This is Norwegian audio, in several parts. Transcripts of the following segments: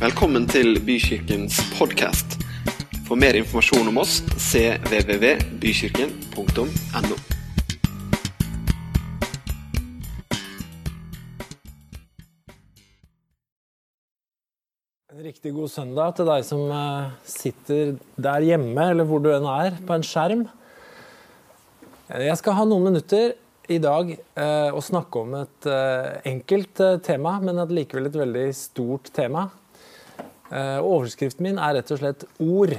Velkommen til Bykirkens podkast. For mer informasjon om oss cvvvbykirken.no. En riktig god søndag til deg som eh, sitter der hjemme, eller hvor du enn er, på en skjerm. Eh, Jeg skal ha noen minutter i dag eh, og snakke om et eh, enkelt eh, tema, men et likevel et veldig stort tema. Eh, overskriften min er rett og slett ord.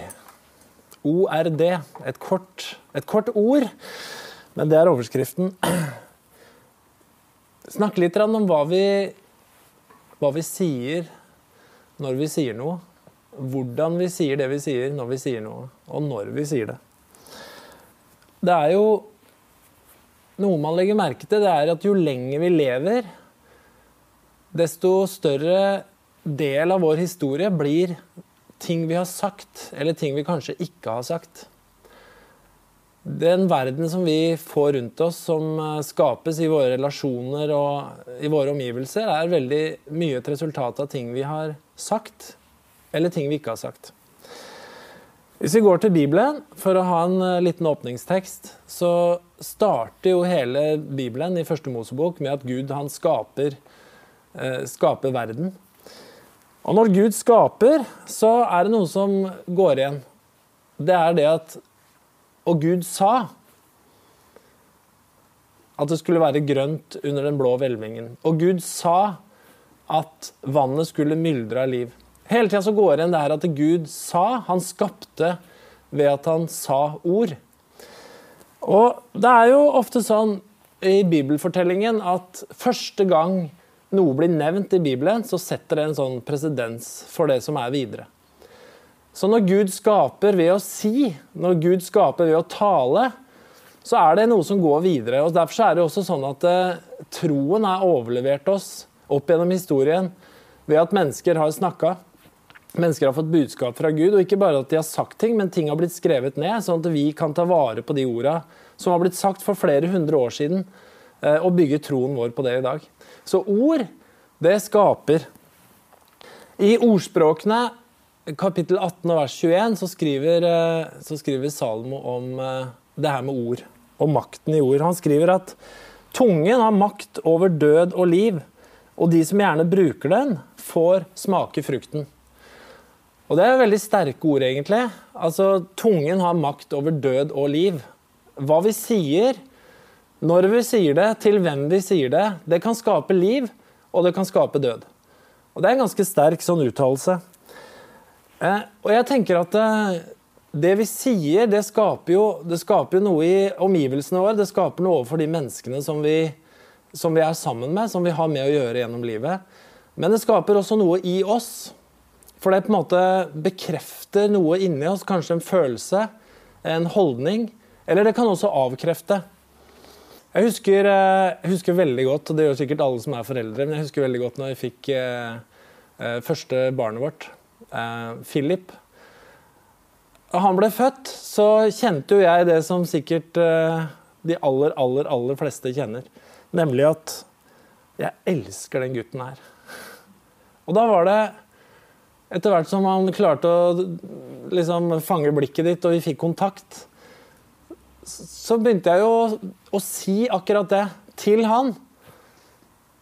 ORD. Et kort, et kort ord, men det er overskriften. Snakke litt om hva vi, hva vi sier når vi sier noe. Hvordan vi sier det vi sier når vi sier noe, og når vi sier det. Det er jo noe man legger merke til, det er at jo lenger vi lever, desto større del av vår historie blir ting vi har sagt, eller ting vi kanskje ikke har sagt. Den verden som vi får rundt oss, som eh, skapes i våre relasjoner og i våre omgivelser, er veldig mye et resultat av ting vi har sagt, eller ting vi ikke har sagt. Hvis vi går til Bibelen for å ha en eh, liten åpningstekst, så starter jo hele Bibelen i første Mosebok med at Gud han skaper, eh, skaper verden. Og når Gud skaper, så er det noe som går igjen. Det er det at Og Gud sa at det skulle være grønt under den blå hvelvingen. Og Gud sa at vannet skulle myldre av liv. Hele tida så går igjen det her at Gud sa. Han skapte ved at han sa ord. Og det er jo ofte sånn i bibelfortellingen at første gang noe blir nevnt i Bibelen, så setter det en sånn presedens for det som er videre. Så når Gud skaper ved å si, når Gud skaper ved å tale, så er det noe som går videre. og Derfor er det også sånn at eh, troen er overlevert oss opp gjennom historien ved at mennesker har snakka. Mennesker har fått budskap fra Gud, og ikke bare at de har sagt ting, men ting har blitt skrevet ned, sånn at vi kan ta vare på de orda som har blitt sagt for flere hundre år siden, og bygge troen vår på det i dag. Så ord, det skaper. I ordspråkene, kapittel 18 og vers 21, så skriver, eh, så skriver Salmo om eh, det her med ord, og makten i ord. Han skriver at tungen har makt over død og liv, og de som gjerne bruker den, får smake frukten. Og det er veldig sterke ord, egentlig. Altså, Tungen har makt over død og liv. Hva vi sier, når vi sier det, til hvem vi sier det, det kan skape liv, og det kan skape død. Og Det er en ganske sterk sånn uttalelse. Eh, og jeg tenker at eh, det vi sier, det skaper, jo, det skaper jo noe i omgivelsene våre. Det skaper noe overfor de menneskene som vi, som vi er sammen med, som vi har med å gjøre gjennom livet. Men det skaper også noe i oss. For det på en måte bekrefter noe inni oss, kanskje en følelse, en holdning. Eller det kan også avkrefte. Jeg husker, eh, jeg husker, veldig godt, og det gjør sikkert alle som er foreldre, men jeg husker veldig godt når jeg fikk eh, eh første barnet vårt, eh, Philip. Da han ble født, så kjente jo jeg det som sikkert eh, de aller, aller, aller fleste kjenner. Nemlig at jeg elsker den gutten her. Og da var det etter hvert som han klarte å liksom, fange blikket ditt, og vi fikk kontakt, så begynte jeg jo å, å si akkurat det til han.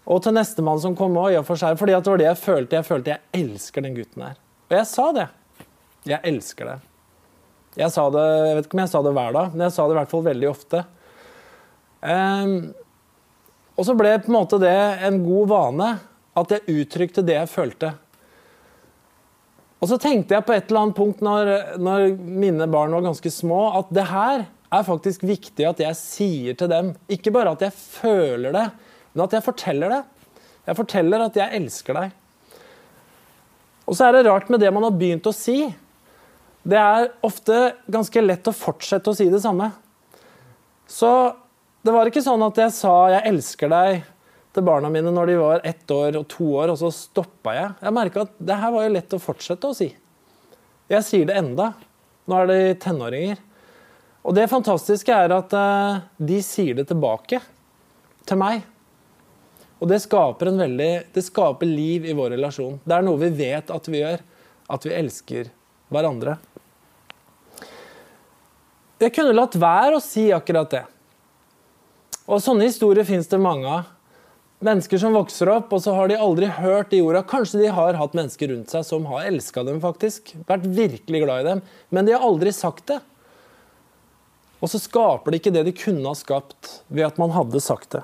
Og til nestemann som kom òg, fordi det var det jeg følte. Jeg følte jeg elsker den gutten her. Og jeg sa det. Jeg elsker det. Jeg sa det, jeg vet ikke om jeg sa det hver dag, men jeg sa det i hvert fall veldig ofte. Um, og så ble på en måte det en god vane at jeg uttrykte det jeg følte. Og så tenkte jeg på et eller annet punkt når, når, mine barn var ganske små, at det her er faktisk viktig at jeg sier til dem. Ikke bare at jeg føler det, men at jeg forteller det. Jeg forteller at jeg elsker deg. Og så er det rart med det man har begynt å si. Det er ofte ganske lett å fortsette å si det samme. Så det var ikke sånn at jeg sa 'jeg elsker deg' til barna mine når de var ett år og to år, og så stoppa jeg. Jeg merka at det her var jo lett å fortsette å si. Jeg sier det enda. Nå er de tenåringer. Og det fantastiske er at uh, de sier det tilbake til meg. Og det skaper, veldig, det skaper liv i vår relasjon. Det er noe vi vet at vi gjør. At vi elsker hverandre. Jeg kunne latt være å si akkurat det. Og sånne historier fins det mange av. Mennesker som vokser opp, og så har de aldri hørt de orda. Kanskje de har hatt mennesker rundt seg som har elska dem, faktisk. Vært virkelig glad i dem. Men de har aldri sagt det. Og så skaper de ikke det de kunne ha skapt ved at man hadde sagt det.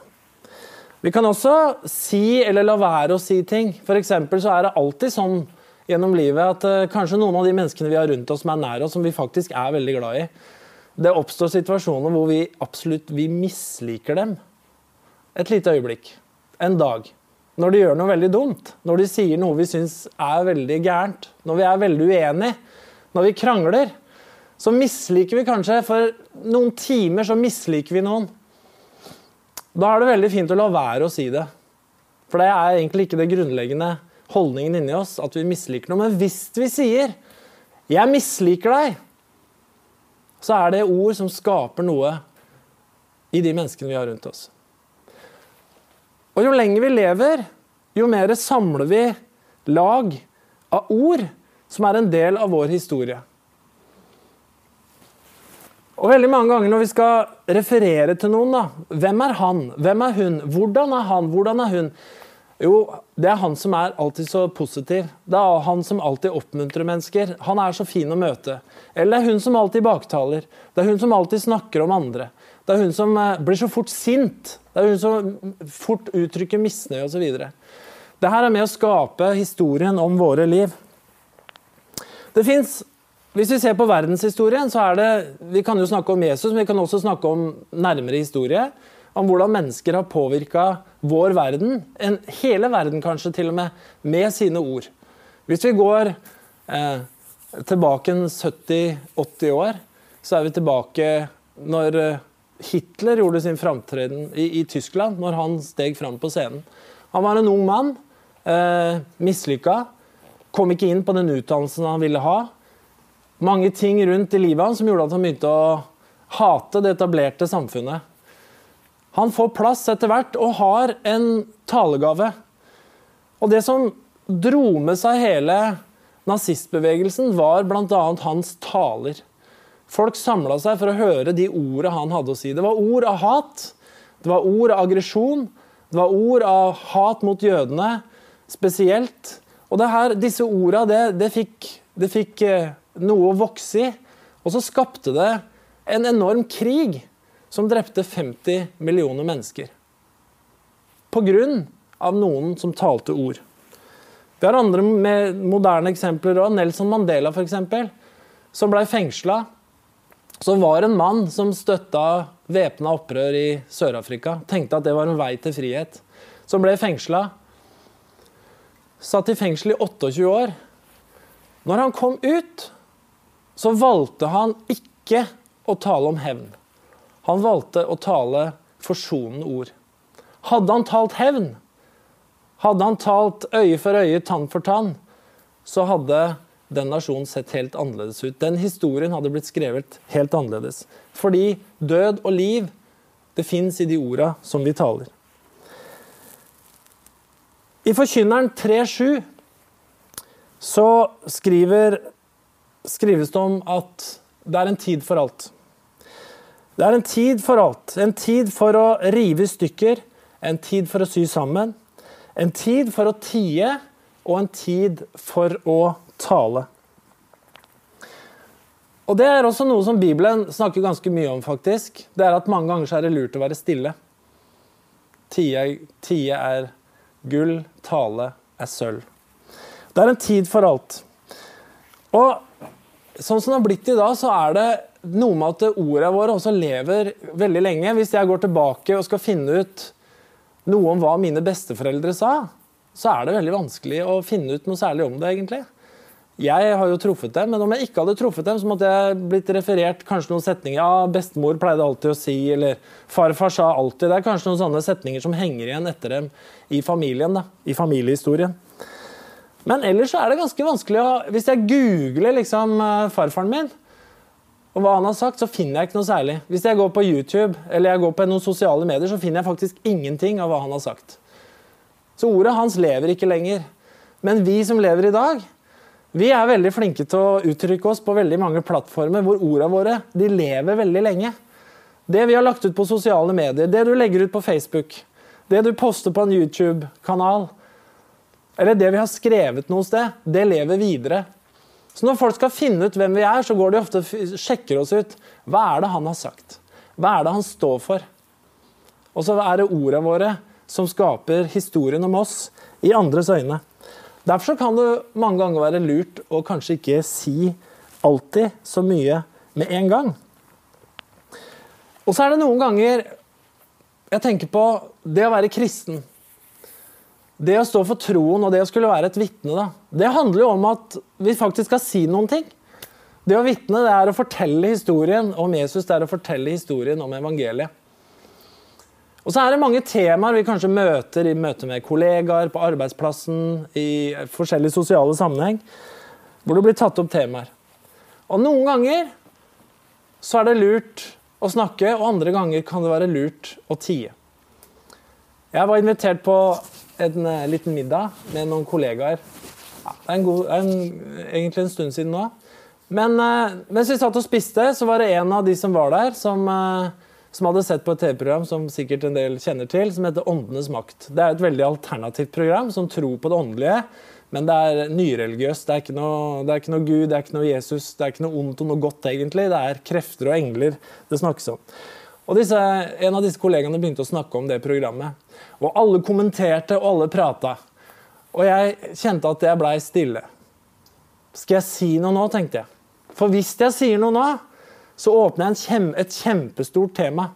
Vi kan også si eller la være å si ting. For så er det alltid sånn gjennom livet at uh, kanskje noen av de menneskene vi har rundt oss som er nær oss, som vi faktisk er veldig glad i, det oppstår situasjoner hvor vi absolutt vi misliker dem. Et lite øyeblikk. En dag. Når de gjør noe veldig dumt. Når de sier noe vi syns er veldig gærent. Når vi er veldig uenige. Når vi krangler. Så misliker vi kanskje For noen timer så misliker vi noen. Da er det veldig fint å la være å si det. For det er egentlig ikke det grunnleggende holdningen inni oss at vi misliker noe. Men hvis vi sier 'jeg misliker deg', så er det ord som skaper noe i de menneskene vi har rundt oss. Og jo lenger vi lever, jo mer samler vi lag av ord som er en del av vår historie. Og veldig mange ganger når vi skal referere til noen, da, hvem er han, hvem er hun, hvordan er han, hvordan er hun? Jo, det er han som er alltid så positiv. Det er han som alltid oppmuntrer mennesker. Han er så fin å møte. Eller det er hun som alltid baktaler. Det er hun som alltid snakker om andre. Det er hun som eh, blir så fort sint. Det er hun som fort uttrykker misnøye osv. Det her er med å skape historien om våre liv. Det fins hvis vi ser på verdenshistorien, så er det Vi kan jo snakke om Jesus, men vi kan også snakke om nærmere historie. Om hvordan mennesker har påvirka vår verden, en, hele verden kanskje til og med, med sine ord. Hvis vi går eh, tilbake 70-80 år, så er vi tilbake når eh, Hitler gjorde sin framtreden i, i, Tyskland, når han steg fram på scenen. Han var en ung mann, eh, mislykka, kom ikke inn på den utdannelsen han ville ha. Mange ting rundt i livet hans som gjorde at han begynte å hate det etablerte samfunnet. Han får plass etter hvert og har en talegave. Og det som dro med seg hele nazistbevegelsen, var bl.a. hans taler. Folk samla seg for å høre de ordene han hadde å si. Det var ord av hat, det var ord av aggresjon, det var ord av hat mot jødene spesielt. Og her, disse ordene, det, det, fikk, det fikk eh, noe å vokse i. Og så skapte det en enorm krig som drepte 50 millioner mennesker. På grunn av noen som talte ord. Vi har andre moderne eksempler òg. Nelson Mandela, f.eks., som ble fengsla. Som var en mann som støtta væpna opprør i Sør-Afrika. Tenkte at det var en vei til frihet. Som ble fengsla. Satt i fengsel i 28 år. Når han kom ut, så valgte han ikke å tale om hevn. Han valgte å tale forsonende ord. Hadde han talt hevn, hadde han talt øye for øye, tann for tann, så hadde den nasjonen sett helt annerledes ut. Den historien hadde blitt skrevet helt annerledes. Fordi død og liv, det fins i de orda som vi taler. I Forkynneren 3.7 så skriver skrives det om at det er en tid for alt. Det er en tid for alt. En tid for å rive i stykker, en tid for å sy sammen, en tid for å tie og en tid for å tale. Og Det er også noe som Bibelen snakker ganske mye om. faktisk. Det er at Mange ganger så er det lurt å være stille. Tie, tie er gull, tale er sølv. Det er en tid for alt. Og Sånn som det har blitt i dag, så er det noe med at ordene våre også lever veldig lenge. Hvis jeg går tilbake og skal finne ut noe om hva mine besteforeldre sa, så er det veldig vanskelig å finne ut noe særlig om det, egentlig. Jeg har jo truffet dem, men om jeg ikke hadde truffet dem, så måtte jeg blitt referert kanskje noen setninger. Ja, bestemor pleide alltid å si, eller farfar sa alltid. Det er kanskje noen sånne setninger som henger igjen etter dem i familien, da, i familiehistorien. Men ellers er det ganske vanskelig å Hvis jeg googler liksom eh, farfaren min, og hva han har sagt, så finner jeg ikke noe særlig. Hvis jeg går på YouTube eller jeg går på noen sosiale medier, så finner jeg faktisk ingenting av hva han har sagt. Så ordet hans lever ikke lenger. Men vi som lever i dag, vi er veldig flinke til å uttrykke oss på veldig mange plattformer hvor ordene våre de lever veldig lenge. Det vi har lagt ut på sosiale medier, det du legger ut på Facebook, det du poster på en YouTube-kanal, eller det vi har skrevet noe sted, det lever videre. Så når folk skal finne ut hvem vi er, så går de ofte og sjekker oss ut. Hva er det han har sagt? Hva er det han står for? Og så er det ordene våre som skaper historien om oss i andres øyne. Derfor kan det mange ganger være lurt å kanskje ikke si alltid så mye med en gang. Og så er det noen ganger jeg tenker på det å være kristen. Det å stå for troen og det å skulle være et vitne, det handler jo om at vi faktisk skal si noen ting. Det å vitne det er å fortelle historien om Jesus, det er å fortelle historien om evangeliet. Og så er det mange temaer vi kanskje møter i møte med kollegaer, på arbeidsplassen, i forskjellige sosiale sammenheng, hvor det blir tatt opp temaer. Og noen ganger så er det lurt å snakke, og andre ganger kan det være lurt å tie. Jeg var invitert på en eh, liten middag med noen kollegaer. Ja, det er, en god, en, egentlig en stund siden nå. Men eh, mens vi satt og spiste, så var det en av de som var der, som eh, som hadde sett på et TV-program som sikkert en del kjenner til, som heter Åndenes makt. Det er et veldig alternativt program som tror på det åndelige, men det er nyreligiøst. Det, det, er ikke noe Gud, det er ikke noe Jesus, det er ikke noe ondt og noe godt, egentlig. Det er krefter og engler det snakkes om. Og disse, En av disse kollegaene begynte å snakke om det programmet. Og alle kommenterte, og alle prata. Og jeg kjente at jeg blei stille. Skal jeg si noe nå, tenkte jeg. For hvis jeg sier noe nå, så åpner jeg kjem, et kjempestort tema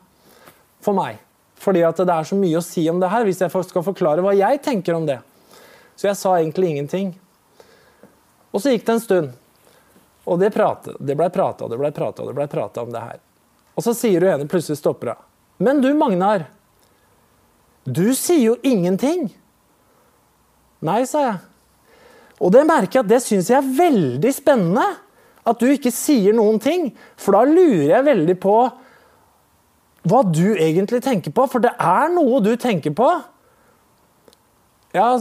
for meg. Fordi at det er så mye å si om det her, hvis jeg skal forklare hva jeg tenker om det. Så jeg sa egentlig ingenting. Og så gikk det en stund. Og det, pratet, det blei prata det blei prata det blei prata om det her. Og så sier hun ene plutselig stopper hun. Men du, Magnar. Du sier jo ingenting. Nei, sa jeg. Og det merker jeg at det syns jeg er veldig spennende. At du ikke sier noen ting. For da lurer jeg veldig på hva du egentlig tenker på. For det er noe du tenker på. Ja,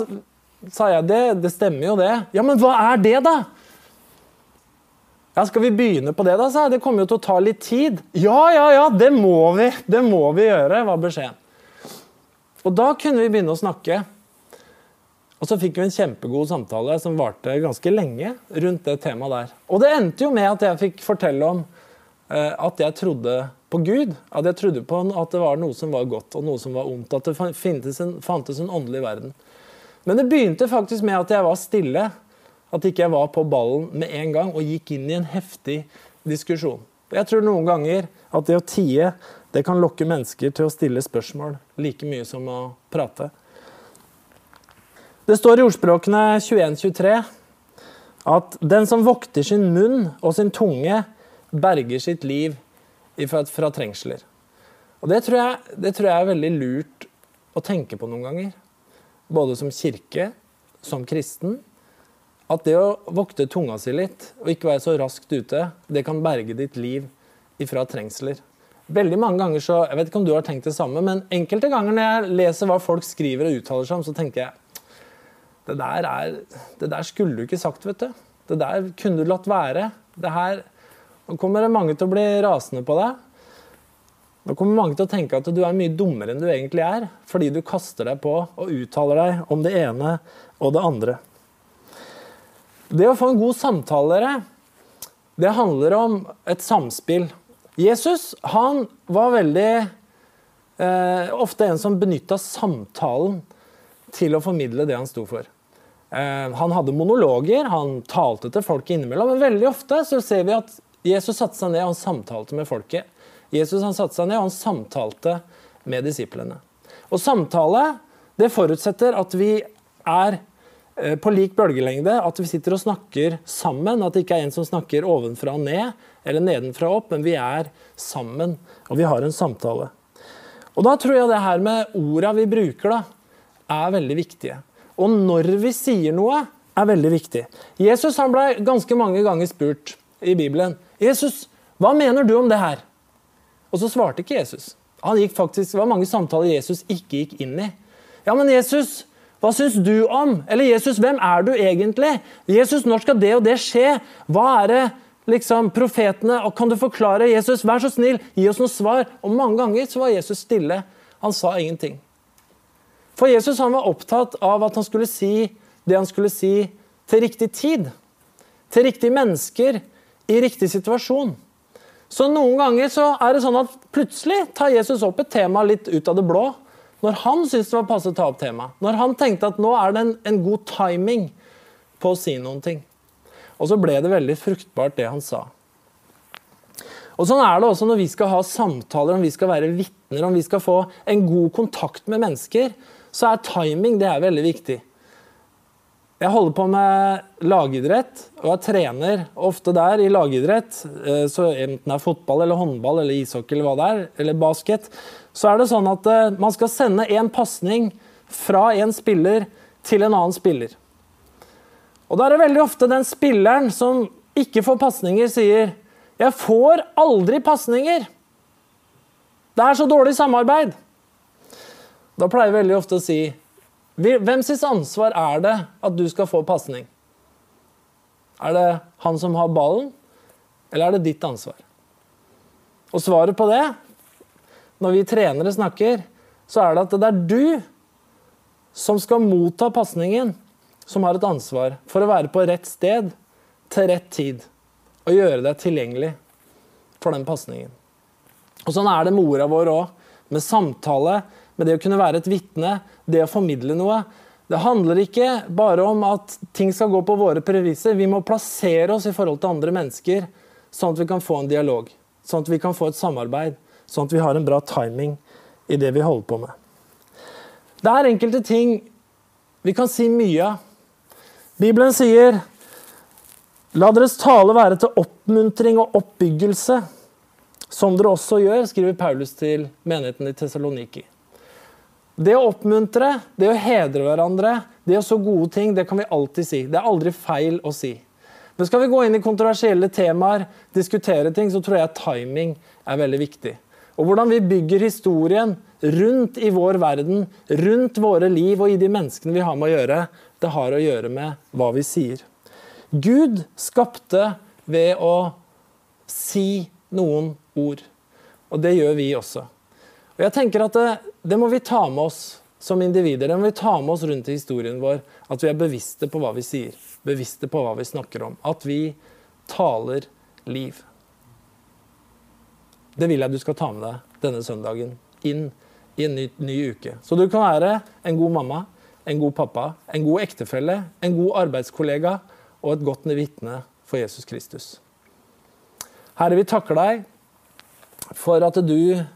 sa jeg. Det, det stemmer jo, det. Ja, men hva er det, da? Ja, Skal vi begynne på det, da? sa jeg. Det kommer jo til å ta litt tid. Ja, ja, ja, det må vi. Det må vi gjøre, var beskjeden. Og da kunne vi begynne å snakke. Og så fikk vi en kjempegod samtale som varte ganske lenge rundt det temaet der. Og det endte jo med at jeg fikk fortelle om eh, at jeg trodde på Gud. At jeg trodde på at det var noe som var godt og noe som var ondt. At det fantes en, fantes en åndelig verden. Men det begynte faktisk med at jeg var stille. At ikke jeg var på ballen med en gang og gikk inn i en heftig diskusjon. Jeg tror noen ganger at det å tie det kan lokke mennesker til å stille spørsmål like mye som å prate. Det står i ordspråkene 21-23 at den som vokter sin munn og sin tunge, berger sitt liv fra, trengsler. Og det tror, jeg, det tror, jeg, er veldig lurt å tenke på noen ganger. Både som kirke, som kristen. At det å vokte tunga si litt, og ikke være så raskt ute, det kan berge ditt liv ifra trengsler. Veldig mange ganger så, Jeg vet ikke om du har tenkt det samme, men enkelte ganger når jeg leser hva folk skriver og uttaler seg om, så tenker jeg det der, er, det der skulle du ikke sagt, vet du. Det der kunne du latt være. Det her, Nå kommer det mange til å bli rasende på deg. Nå kommer mange til å tenke at du er mye dummere enn du egentlig er, fordi du kaster deg på og uttaler deg om det ene og det andre. Det å få en god samtale, det handler om et samspill. Jesus han var veldig eh, ofte en som benytta samtalen til å formidle det han sto for. Eh, han hadde monologer, han talte til folket innimellom, men veldig ofte så ser vi at Jesus satte seg ned og han samtalte med folket. Jesus han satte seg ned og han samtalte med disiplene. Og samtale det forutsetter at vi er på lik bølgelengde, at vi sitter og snakker sammen. At det ikke er en som snakker ovenfra og ned eller nedenfra og opp, men vi er sammen, og vi har en samtale. Og Da tror jeg det her med orda vi bruker, da, er veldig viktige. Og når vi sier noe, er veldig viktig. Jesus han ble ganske mange ganger spurt i Bibelen Jesus, hva mener du om det her? Og så svarte ikke Jesus. Han gikk faktisk, Det var mange samtaler Jesus ikke gikk inn i. Ja, men Jesus, Hva syns du om? Eller Jesus, hvem er du egentlig? Jesus, når skal det og det skje? Hva er det liksom profetene og Kan du forklare? Jesus, vær så snill, gi oss noe svar. Og mange ganger så var Jesus stille. Han sa ingenting. For Jesus han var opptatt av at han skulle si det han skulle si til riktig tid. Til riktige mennesker i riktig situasjon. Så noen ganger så er det sånn at plutselig tar Jesus opp et tema litt ut av det blå. Når han syntes det var passe å ta opp temaet. Når han tenkte at nå er det en, en, god timing på å si noen ting. Og så ble det veldig fruktbart, det han sa. Og Sånn er det også når vi skal ha samtaler, om vi skal være vitner, om vi skal få en god kontakt med mennesker. Så er timing det er veldig viktig. Jeg holder på med lagidrett og er trener ofte der i lagidrett. Eh, så Enten det er fotball eller håndball eller ishockey eller hva det er, eller basket, så er det sånn at eh, man skal sende en pasning fra en spiller til en annen spiller. Og da er det veldig ofte den spilleren som ikke får pasninger, sier 'Jeg får aldri pasninger'. Det er så dårlig samarbeid. Da pleier jeg veldig ofte å si hvem sitt ansvar er det at du skal få pasning? Er det han som har ballen, eller er det ditt ansvar? Og svaret på det, når vi trenere snakker, så er det at det er du som skal motta pasningen, som har et ansvar for å være på rett sted til rett tid og gjøre deg tilgjengelig for den pasningen. Og sånn er det med orda våre òg. Med samtale, med det å kunne være et vitne, det å formidle noe. Det handler ikke bare om at ting skal gå på våre previser. Vi må plassere oss i forhold til andre mennesker, sånn at vi kan få en dialog. Sånn at vi kan få et samarbeid. Sånn at vi har en bra timing i det vi holder på med. Det er enkelte ting vi kan si mye av. Bibelen sier La deres tale være til oppmuntring og oppbyggelse, som dere også gjør, skriver Paulus til menigheten i Tessaloniki. Det å oppmuntre, det å hedre hverandre, det å så gode ting, det kan vi alltid si. Det er aldri feil å si. Men skal vi gå inn i kontroversielle temaer, diskutere ting, så tror jeg timing er veldig viktig. Og hvordan vi bygger historien rundt i vår verden, rundt våre liv og i de menneskene vi har med å gjøre, det har å gjøre med hva vi sier. Gud skapte ved å si noen ord. Og det gjør vi også. Og jeg tenker at det, det, må vi ta med oss som individer. Det må vi ta med oss rundt i historien vår. At vi er bevisste på hva vi sier. Bevisste på hva vi snakker om. At vi taler liv. Det vil jeg du skal ta med deg denne søndagen inn i en ny, ny uke. Så du kan være en god mamma, en god pappa, en god ektefelle, en god arbeidskollega og et godt vitne for Jesus Kristus. Herre, vi takker deg for at du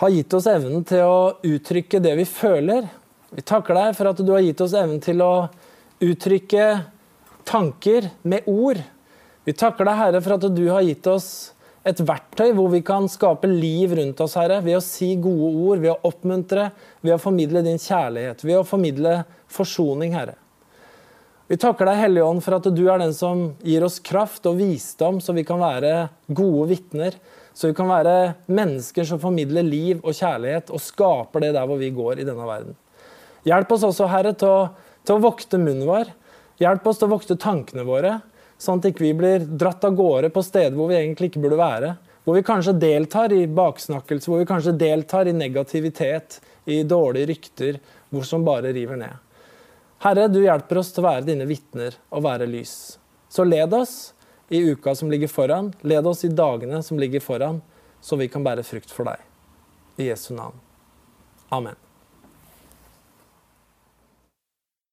har gitt oss evnen til å uttrykke det vi føler. Vi takker deg for at du har gitt oss evnen til å uttrykke tanker med ord. Vi takker deg, Herre, for at du har gitt oss et verktøy hvor vi kan skape liv rundt oss, Herre, ved å si gode ord, ved å oppmuntre, ved å formidle din kjærlighet, ved å formidle forsoning, Herre. Vi takker deg, Hellige Ånd, for at du er den som gir oss kraft og visdom, så vi kan være gode vitner så vi kan være mennesker som formidler liv og kjærlighet og skaper det der hvor vi går i denne verden. Hjelp oss også, Herre, til å, til å vokte munnen vår. Hjelp oss til å vokte tankene våre, sånn at ikke vi blir dratt av gårde på steder hvor vi egentlig ikke burde være. Hvor vi kanskje deltar i baksnakkelse, hvor vi kanskje deltar i negativitet, i dårlige rykter, hvor som bare river ned. Herre, du hjelper oss til å være dine vitner og være lys. Så led oss i uka som ligger foran. Led oss i dagene som ligger foran, så vi kan bære frukt for deg. I Jesu navn. Amen.